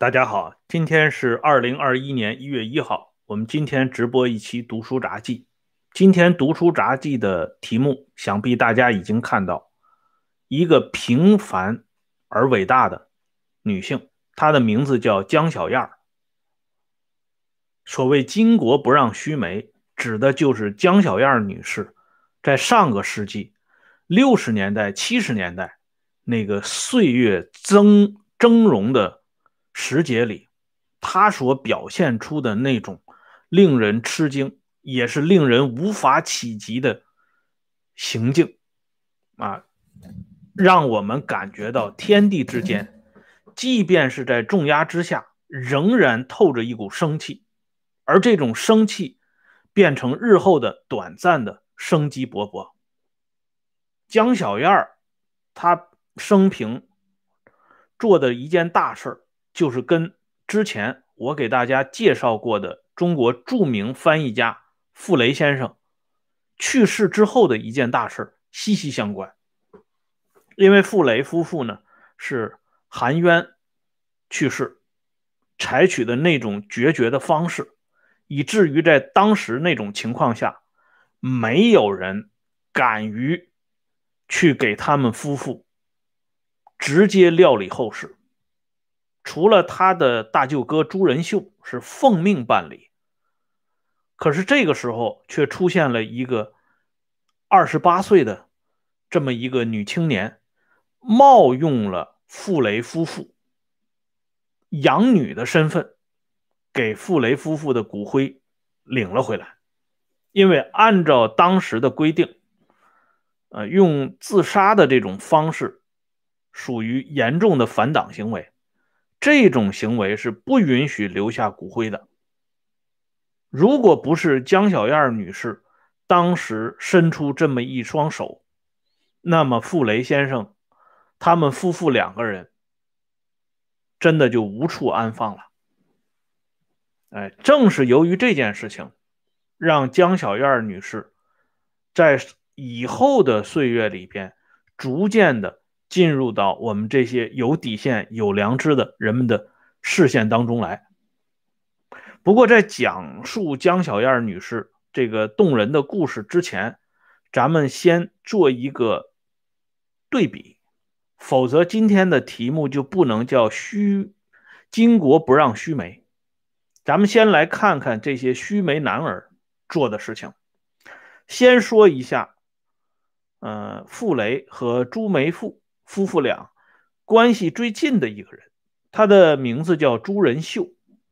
大家好，今天是二零二一年一月一号，我们今天直播一期读书札记。今天读书札记的题目，想必大家已经看到，一个平凡而伟大的女性，她的名字叫江小燕。所谓“巾帼不让须眉”，指的就是江小燕女士在上个世纪六十年代、七十年代那个岁月峥峥嵘的。时节里，他所表现出的那种令人吃惊，也是令人无法企及的行径，啊，让我们感觉到天地之间，即便是在重压之下，仍然透着一股生气，而这种生气变成日后的短暂的生机勃勃。江小燕儿，她生平做的一件大事儿。就是跟之前我给大家介绍过的中国著名翻译家傅雷先生去世之后的一件大事息息相关。因为傅雷夫妇呢是含冤去世，采取的那种决绝的方式，以至于在当时那种情况下，没有人敢于去给他们夫妇直接料理后事。除了他的大舅哥朱仁秀是奉命办理，可是这个时候却出现了一个二十八岁的这么一个女青年，冒用了傅雷夫妇养女的身份，给傅雷夫妇的骨灰领了回来。因为按照当时的规定，呃，用自杀的这种方式属于严重的反党行为。这种行为是不允许留下骨灰的。如果不是江小燕女士当时伸出这么一双手，那么傅雷先生他们夫妇两个人真的就无处安放了。哎，正是由于这件事情，让江小燕女士在以后的岁月里边逐渐的。进入到我们这些有底线、有良知的人们的视线当中来。不过，在讲述江小燕女士这个动人的故事之前，咱们先做一个对比，否则今天的题目就不能叫“须巾帼不让须眉”。咱们先来看看这些须眉男儿做的事情。先说一下，呃，傅雷和朱梅馥。夫妇俩关系最近的一个人，他的名字叫朱仁秀，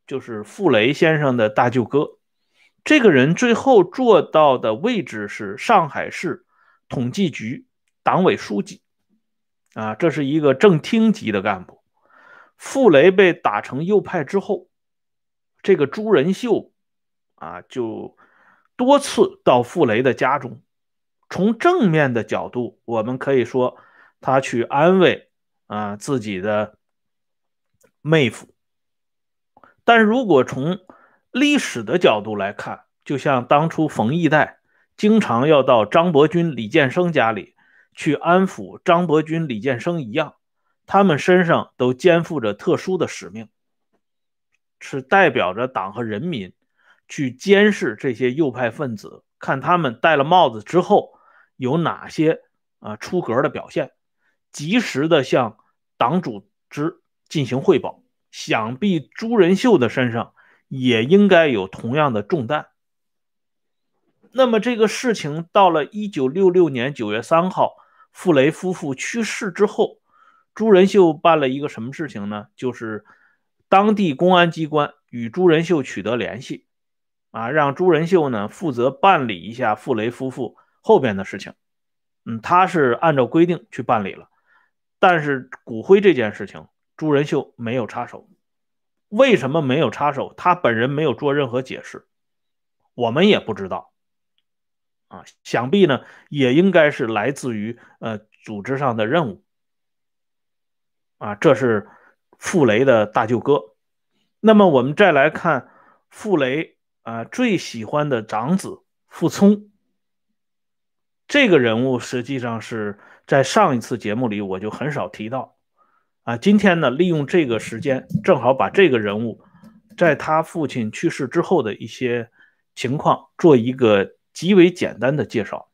就是傅雷先生的大舅哥。这个人最后做到的位置是上海市统计局党委书记，啊，这是一个正厅级的干部。傅雷被打成右派之后，这个朱仁秀啊，就多次到傅雷的家中。从正面的角度，我们可以说。他去安慰啊自己的妹夫，但如果从历史的角度来看，就像当初冯玉带经常要到张伯钧、李建生家里去安抚张伯钧、李建生一样，他们身上都肩负着特殊的使命，是代表着党和人民去监视这些右派分子，看他们戴了帽子之后有哪些啊出格的表现。及时的向党组织进行汇报，想必朱仁秀的身上也应该有同样的重担。那么这个事情到了一九六六年九月三号，傅雷夫妇去世之后，朱仁秀办了一个什么事情呢？就是当地公安机关与朱仁秀取得联系，啊，让朱仁秀呢负责办理一下傅雷夫妇后边的事情。嗯，他是按照规定去办理了。但是骨灰这件事情，朱仁秀没有插手。为什么没有插手？他本人没有做任何解释，我们也不知道。啊，想必呢也应该是来自于呃组织上的任务。啊，这是傅雷的大舅哥。那么我们再来看傅雷啊最喜欢的长子傅聪。这个人物实际上是。在上一次节目里，我就很少提到，啊，今天呢，利用这个时间，正好把这个人物在他父亲去世之后的一些情况做一个极为简单的介绍。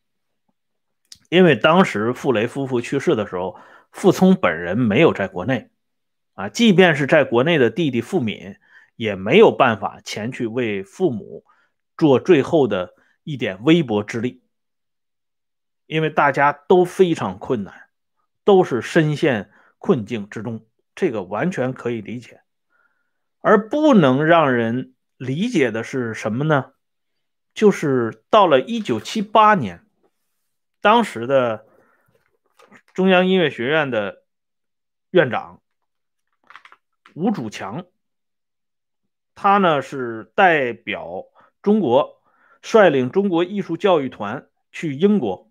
因为当时傅雷夫妇去世的时候，傅聪本人没有在国内，啊，即便是在国内的弟弟傅敏也没有办法前去为父母做最后的一点微薄之力，因为大家都非常困难，都是深陷困境之中，这个完全可以理解。而不能让人理解的是什么呢？就是到了一九七八年。当时的中央音乐学院的院长吴主强，他呢是代表中国率领中国艺术教育团去英国。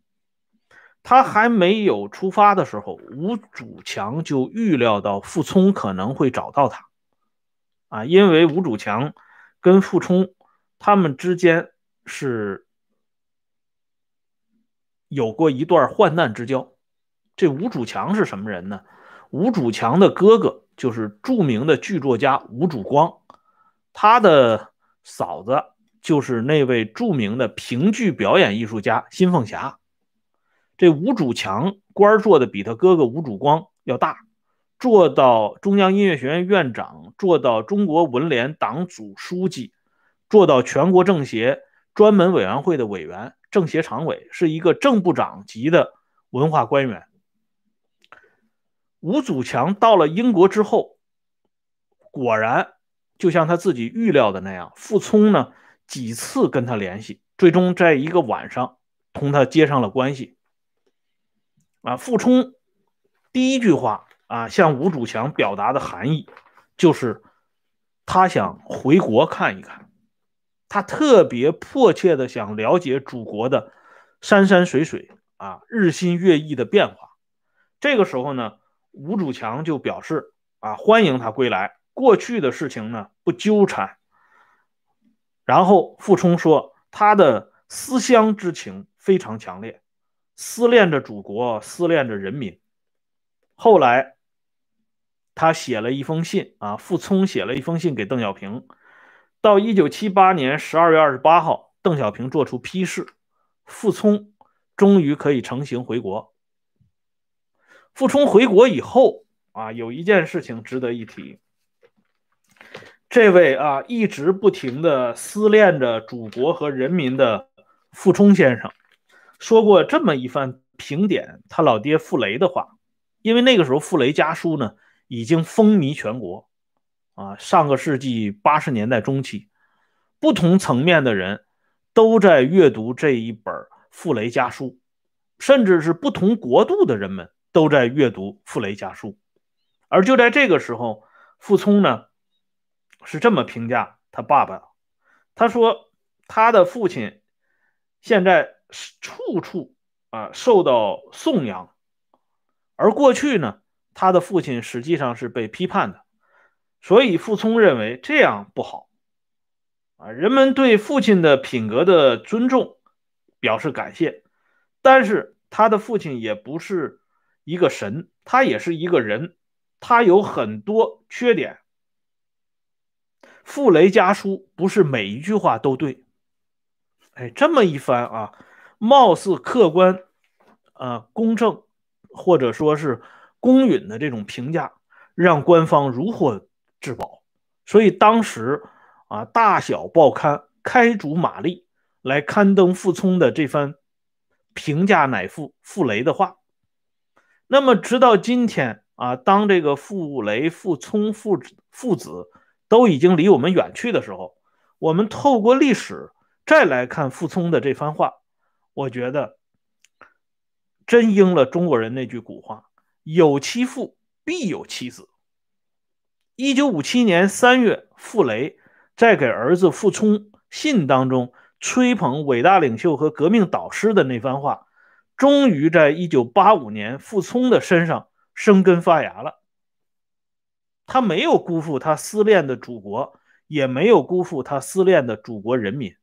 他还没有出发的时候，吴主强就预料到傅聪可能会找到他，啊，因为吴主强跟傅聪他们之间是。有过一段患难之交，这吴主强是什么人呢？吴主强的哥哥就是著名的剧作家吴主光，他的嫂子就是那位著名的评剧表演艺术家辛凤霞。这吴主强官做的比他哥哥吴主光要大，做到中央音乐学院院长，做到中国文联党组书记，做到全国政协专门委员会的委员。政协常委是一个正部长级的文化官员。吴祖强到了英国之后，果然就像他自己预料的那样，傅聪呢几次跟他联系，最终在一个晚上同他接上了关系。啊，傅冲第一句话啊向吴祖强表达的含义就是他想回国看一看。他特别迫切的想了解祖国的山山水水啊，日新月异的变化。这个时候呢，吴主强就表示啊，欢迎他归来，过去的事情呢不纠缠。然后傅聪说，他的思乡之情非常强烈，思念着祖国，思念着人民。后来他写了一封信啊，傅聪写了一封信给邓小平。到一九七八年十二月二十八号，邓小平作出批示，傅聪终于可以成行回国。傅聪回国以后啊，有一件事情值得一提。这位啊一直不停的思念着祖国和人民的傅聪先生，说过这么一番评点他老爹傅雷的话。因为那个时候傅雷家书呢已经风靡全国。啊，上个世纪八十年代中期，不同层面的人都在阅读这一本《傅雷家书》，甚至是不同国度的人们都在阅读《傅雷家书》。而就在这个时候，傅聪呢是这么评价他爸爸：他说他的父亲现在处处啊受到颂扬，而过去呢，他的父亲实际上是被批判的。所以，傅聪认为这样不好，啊，人们对父亲的品格的尊重表示感谢，但是他的父亲也不是一个神，他也是一个人，他有很多缺点。傅雷家书不是每一句话都对，哎，这么一番啊，貌似客观、啊公正，或者说是公允的这种评价，让官方如获。至宝，所以当时啊，大小报刊开足马力来刊登傅聪的这番评价乃父傅雷的话。那么，直到今天啊，当这个傅雷、傅聪父子父子都已经离我们远去的时候，我们透过历史再来看傅聪的这番话，我觉得真应了中国人那句古话：“有其父，必有其子。”一九五七年三月，傅雷在给儿子傅聪信当中吹捧伟大领袖和革命导师的那番话，终于在一九八五年傅聪的身上生根发芽了。他没有辜负他思念的祖国，也没有辜负他思念的祖国人民。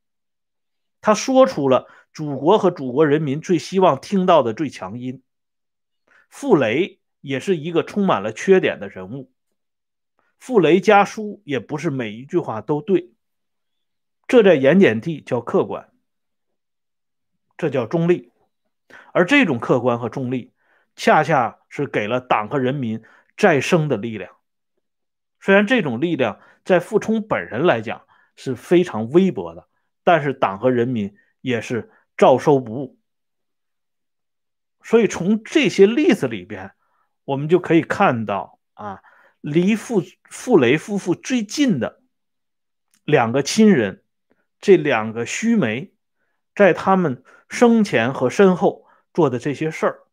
他说出了祖国和祖国人民最希望听到的最强音。傅雷也是一个充满了缺点的人物。傅雷家书也不是每一句话都对，这在盐碱地叫客观，这叫中立。而这种客观和中立，恰恰是给了党和人民再生的力量。虽然这种力量在傅聪本人来讲是非常微薄的，但是党和人民也是照收不误。所以从这些例子里边，我们就可以看到啊，离傅傅雷夫妇最近的两个亲人，这两个须眉，在他们生前和身后做的这些事儿。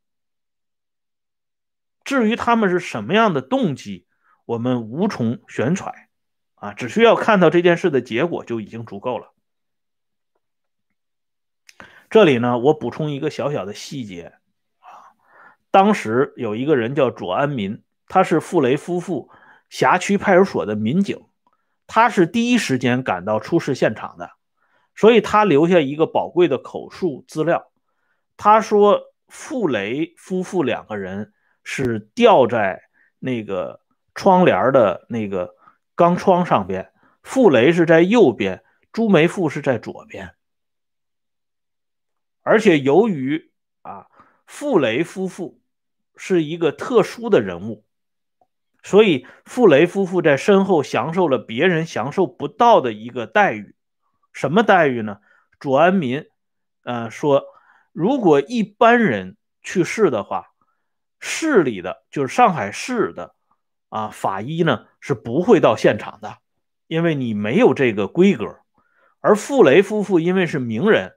至于他们是什么样的动机，我们无从悬揣，啊，只需要看到这件事的结果就已经足够了。这里呢，我补充一个小小的细节啊。当时有一个人叫左安民，他是傅雷夫妇辖区派出所的民警，他是第一时间赶到出事现场的，所以他留下一个宝贵的口述资料。他说，傅雷夫妇两个人是吊在那个窗帘的那个钢窗上边，傅雷是在右边，朱梅富是在左边，而且由于啊。傅雷夫妇是一个特殊的人物，所以傅雷夫妇在身后享受了别人享受不到的一个待遇。什么待遇呢？左安民，呃，说如果一般人去世的话，市里的就是上海市的啊法医呢是不会到现场的，因为你没有这个规格。而傅雷夫妇因为是名人，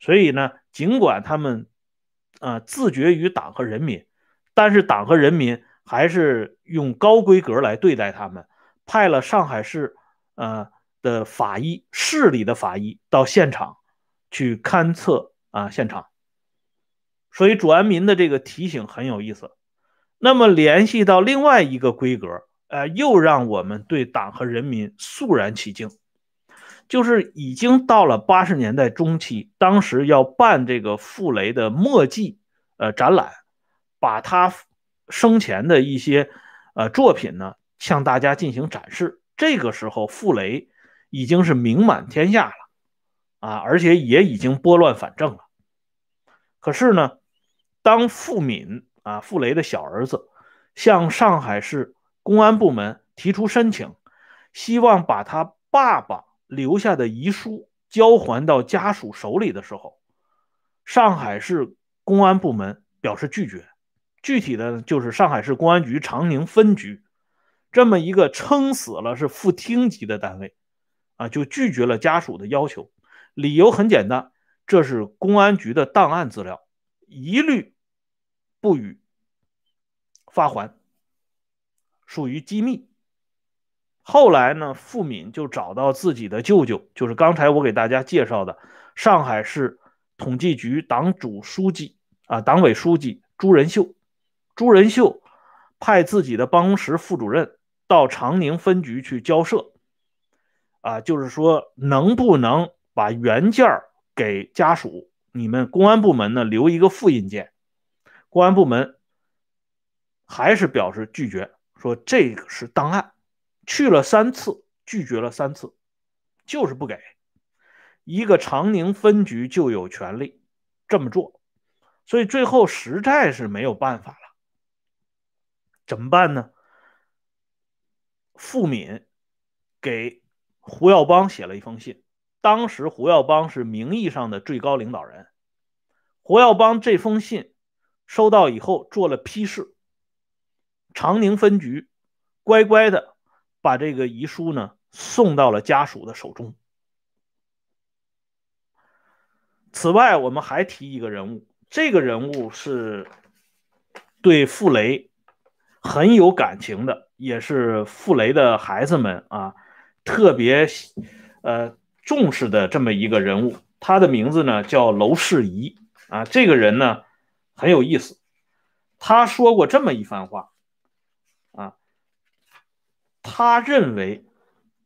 所以呢，尽管他们。啊，自绝于党和人民，但是党和人民还是用高规格来对待他们，派了上海市呃的法医，市里的法医到现场去勘测啊现场。所以左安民的这个提醒很有意思。那么联系到另外一个规格，呃，又让我们对党和人民肃然起敬。就是已经到了八十年代中期，当时要办这个傅雷的墨迹呃展览，把他生前的一些呃作品呢向大家进行展示。这个时候，傅雷已经是名满天下了啊，而且也已经拨乱反正了。可是呢，当傅敏啊傅雷的小儿子向上海市公安部门提出申请，希望把他爸爸。留下的遗书交还到家属手里的时候，上海市公安部门表示拒绝。具体的就是上海市公安局长宁分局这么一个撑死了是副厅级的单位啊，就拒绝了家属的要求。理由很简单，这是公安局的档案资料，一律不予发还，属于机密。后来呢，傅敏就找到自己的舅舅，就是刚才我给大家介绍的上海市统计局党组书记啊，党委书记朱仁秀。朱仁秀派自己的办公室副主任到长宁分局去交涉，啊，就是说能不能把原件给家属？你们公安部门呢留一个复印件？公安部门还是表示拒绝，说这个是档案。去了三次，拒绝了三次，就是不给。一个长宁分局就有权利这么做，所以最后实在是没有办法了。怎么办呢？傅敏给胡耀邦写了一封信。当时胡耀邦是名义上的最高领导人。胡耀邦这封信收到以后做了批示，长宁分局乖乖的。把这个遗书呢送到了家属的手中。此外，我们还提一个人物，这个人物是对傅雷很有感情的，也是傅雷的孩子们啊特别呃重视的这么一个人物。他的名字呢叫娄世仪啊，这个人呢很有意思，他说过这么一番话。他认为，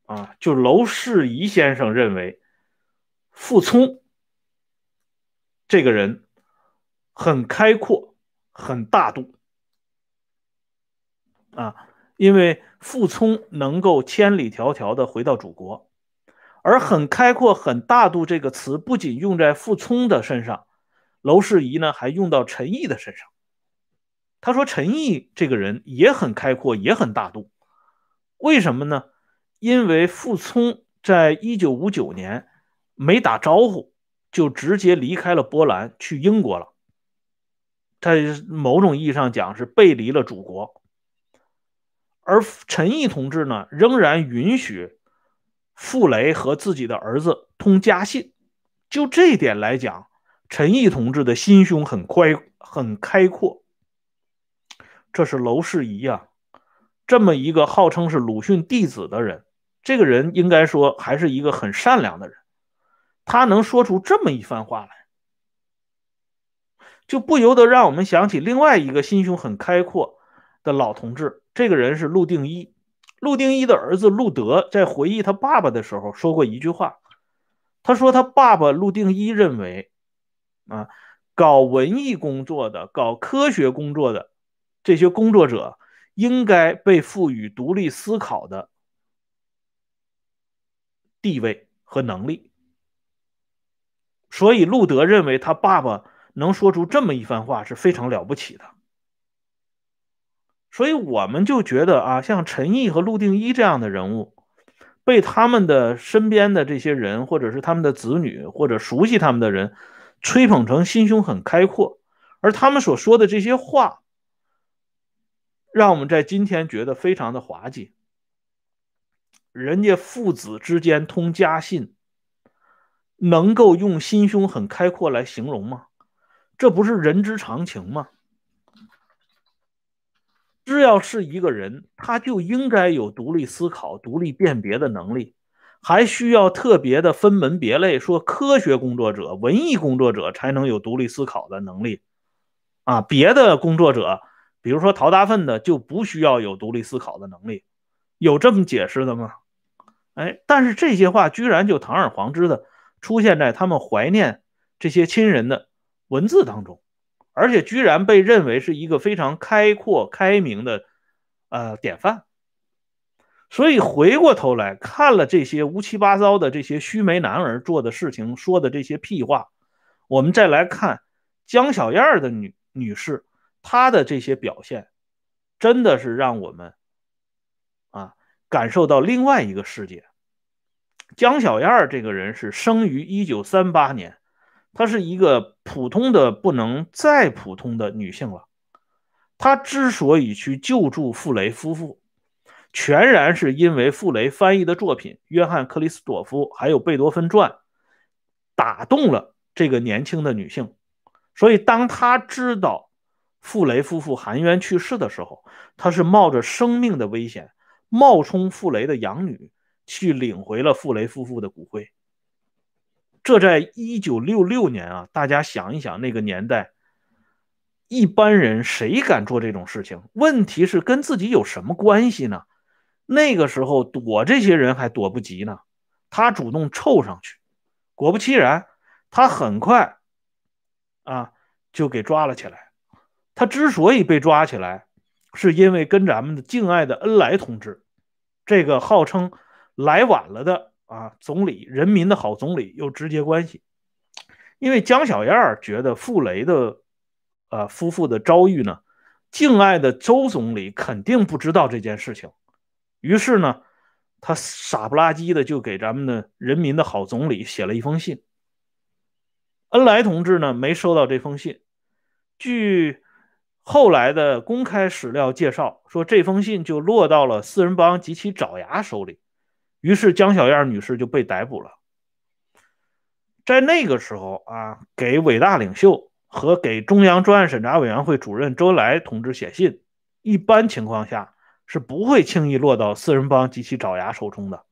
啊，就娄世仪先生认为，傅聪这个人很开阔，很大度，啊，因为傅聪能够千里迢迢的回到祖国，而很开阔、很大度这个词不仅用在傅聪的身上，娄世仪呢还用到陈毅的身上。他说陈毅这个人也很开阔，也很大度。为什么呢？因为傅聪在一九五九年没打招呼，就直接离开了波兰，去英国了。他某种意义上讲，是背离了祖国。而陈毅同志呢，仍然允许傅雷和自己的儿子通家信。就这一点来讲，陈毅同志的心胸很宽、很开阔。这是娄世仪啊。这么一个号称是鲁迅弟子的人，这个人应该说还是一个很善良的人。他能说出这么一番话来，就不由得让我们想起另外一个心胸很开阔的老同志。这个人是陆定一。陆定一的儿子陆德在回忆他爸爸的时候说过一句话，他说他爸爸陆定一认为，啊，搞文艺工作的、搞科学工作的这些工作者。应该被赋予独立思考的地位和能力，所以路德认为他爸爸能说出这么一番话是非常了不起的。所以我们就觉得啊，像陈毅和陆定一这样的人物，被他们的身边的这些人，或者是他们的子女，或者熟悉他们的人，吹捧成心胸很开阔，而他们所说的这些话。让我们在今天觉得非常的滑稽。人家父子之间通家信，能够用心胸很开阔来形容吗？这不是人之常情吗？只要是一个人，他就应该有独立思考、独立辨别的能力，还需要特别的分门别类，说科学工作者、文艺工作者才能有独立思考的能力啊，别的工作者。比如说陶大粪的就不需要有独立思考的能力，有这么解释的吗？哎，但是这些话居然就堂而皇之的出现在他们怀念这些亲人的文字当中，而且居然被认为是一个非常开阔开明的呃典范。所以回过头来看了这些乌七八糟的这些须眉男儿做的事情，说的这些屁话，我们再来看江小燕的女女士。他的这些表现，真的是让我们啊感受到另外一个世界。江小燕这个人是生于一九三八年，她是一个普通的不能再普通的女性了。她之所以去救助傅雷夫妇，全然是因为傅雷翻译的作品《约翰克里斯朵夫》还有《贝多芬传》打动了这个年轻的女性，所以当她知道。傅雷夫妇含冤去世的时候，他是冒着生命的危险，冒充傅雷的养女，去领回了傅雷夫妇的骨灰。这在一九六六年啊，大家想一想，那个年代，一般人谁敢做这种事情？问题是跟自己有什么关系呢？那个时候躲这些人还躲不及呢，他主动凑上去，果不其然，他很快啊就给抓了起来。他之所以被抓起来，是因为跟咱们的敬爱的恩来同志，这个号称来晚了的啊总理，人民的好总理有直接关系。因为江小燕觉得傅雷的呃夫妇的遭遇呢，敬爱的周总理肯定不知道这件事情，于是呢，他傻不拉几的就给咱们的人民的好总理写了一封信。恩来同志呢没收到这封信，据。后来的公开史料介绍说，这封信就落到了四人帮及其爪牙手里，于是江小燕女士就被逮捕了。在那个时候啊，给伟大领袖和给中央专案审查委员会主任周恩来同志写信，一般情况下是不会轻易落到四人帮及其爪牙手中的，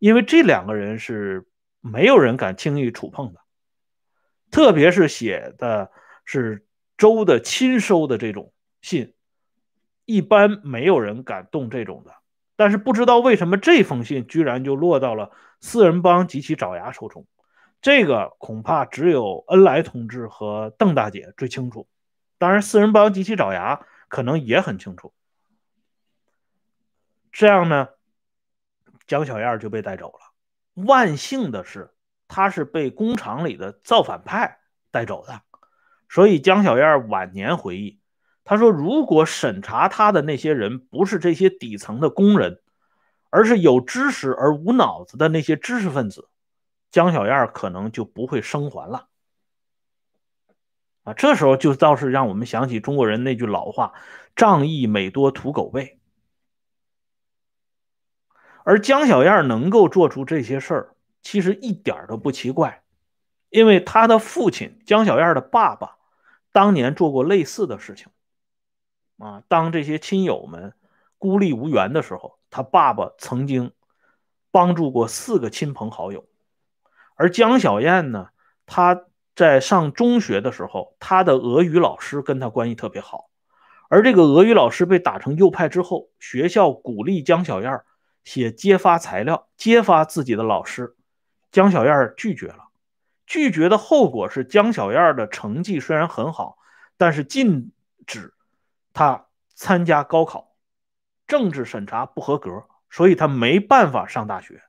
因为这两个人是没有人敢轻易触碰的，特别是写的是。周的亲收的这种信，一般没有人敢动这种的。但是不知道为什么这封信居然就落到了四人帮及其爪牙手中，这个恐怕只有恩来同志和邓大姐最清楚。当然，四人帮及其爪牙可能也很清楚。这样呢，江小燕就被带走了。万幸的是，她是被工厂里的造反派带走的。所以江小燕晚年回忆，她说：“如果审查她的那些人不是这些底层的工人，而是有知识而无脑子的那些知识分子，江小燕可能就不会生还了。”啊，这时候就倒是让我们想起中国人那句老话：“仗义每多屠狗辈。”而江小燕能够做出这些事儿，其实一点都不奇怪，因为他的父亲江小燕的爸爸。当年做过类似的事情，啊，当这些亲友们孤立无援的时候，他爸爸曾经帮助过四个亲朋好友。而江小燕呢，她在上中学的时候，她的俄语老师跟她关系特别好。而这个俄语老师被打成右派之后，学校鼓励江小燕写揭发材料，揭发自己的老师，江小燕拒绝了。拒绝的后果是，江小燕的成绩虽然很好，但是禁止她参加高考，政治审查不合格，所以她没办法上大学。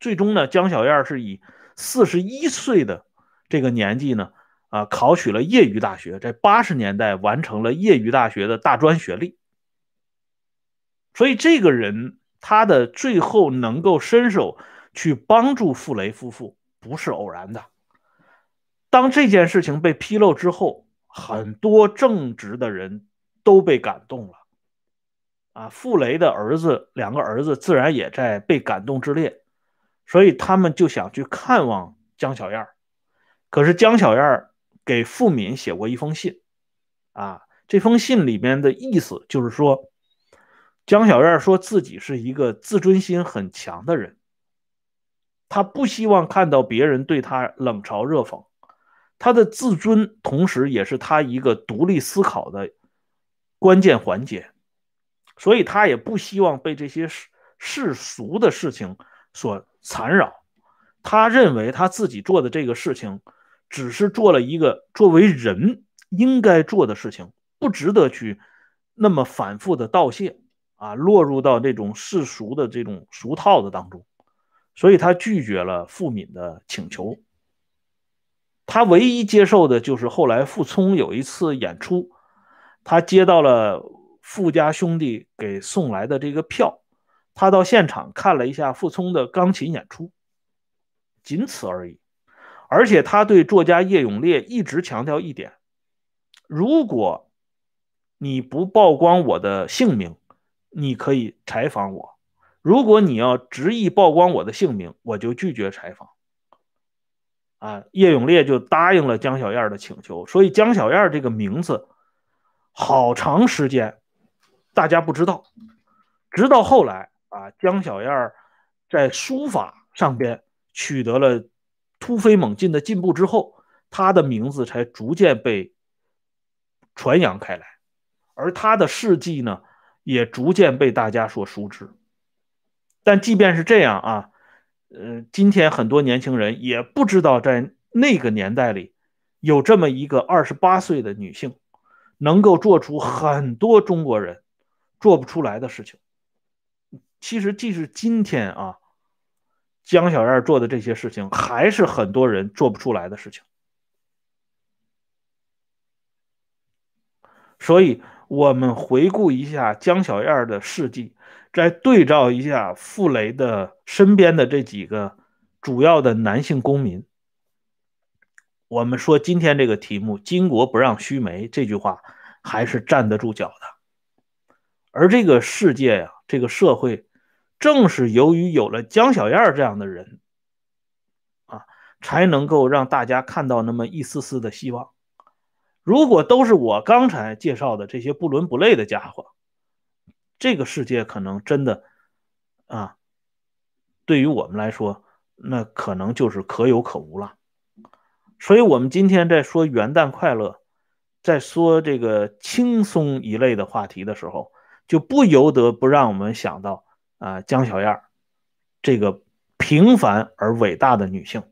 最终呢，江小燕是以四十一岁的这个年纪呢，啊，考取了业余大学，在八十年代完成了业余大学的大专学历。所以这个人他的最后能够伸手去帮助傅雷夫妇。不是偶然的。当这件事情被披露之后，很多正直的人都被感动了。啊，傅雷的儿子，两个儿子自然也在被感动之列，所以他们就想去看望江小燕。可是江小燕给傅敏写过一封信，啊，这封信里面的意思就是说，江小燕说自己是一个自尊心很强的人。他不希望看到别人对他冷嘲热讽，他的自尊同时也是他一个独立思考的关键环节，所以他也不希望被这些世世俗的事情所缠绕。他认为他自己做的这个事情，只是做了一个作为人应该做的事情，不值得去那么反复的道谢啊，落入到这种世俗的这种俗套的当中。所以他拒绝了傅敏的请求。他唯一接受的就是后来傅聪有一次演出，他接到了傅家兄弟给送来的这个票，他到现场看了一下傅聪的钢琴演出，仅此而已。而且他对作家叶永烈一直强调一点：如果你不曝光我的姓名，你可以采访我。如果你要执意曝光我的姓名，我就拒绝采访。啊，叶永烈就答应了江小燕的请求，所以江小燕这个名字好长时间大家不知道，直到后来啊，江小燕在书法上边取得了突飞猛进的进步之后，她的名字才逐渐被传扬开来，而她的事迹呢，也逐渐被大家所熟知。但即便是这样啊，呃，今天很多年轻人也不知道，在那个年代里，有这么一个二十八岁的女性，能够做出很多中国人做不出来的事情。其实，即使今天啊，江小燕做的这些事情，还是很多人做不出来的事情。所以，我们回顾一下江小燕的事迹。再对照一下傅雷的身边的这几个主要的男性公民，我们说今天这个题目“巾帼不让须眉”这句话还是站得住脚的。而这个世界呀，这个社会，正是由于有了江小燕这样的人啊，才能够让大家看到那么一丝丝的希望。如果都是我刚才介绍的这些不伦不类的家伙，这个世界可能真的，啊，对于我们来说，那可能就是可有可无了。所以，我们今天在说元旦快乐，在说这个轻松一类的话题的时候，就不由得不让我们想到啊，江小燕这个平凡而伟大的女性。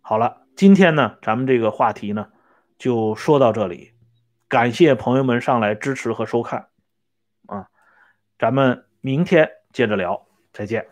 好了，今天呢，咱们这个话题呢，就说到这里。感谢朋友们上来支持和收看，啊，咱们明天接着聊，再见。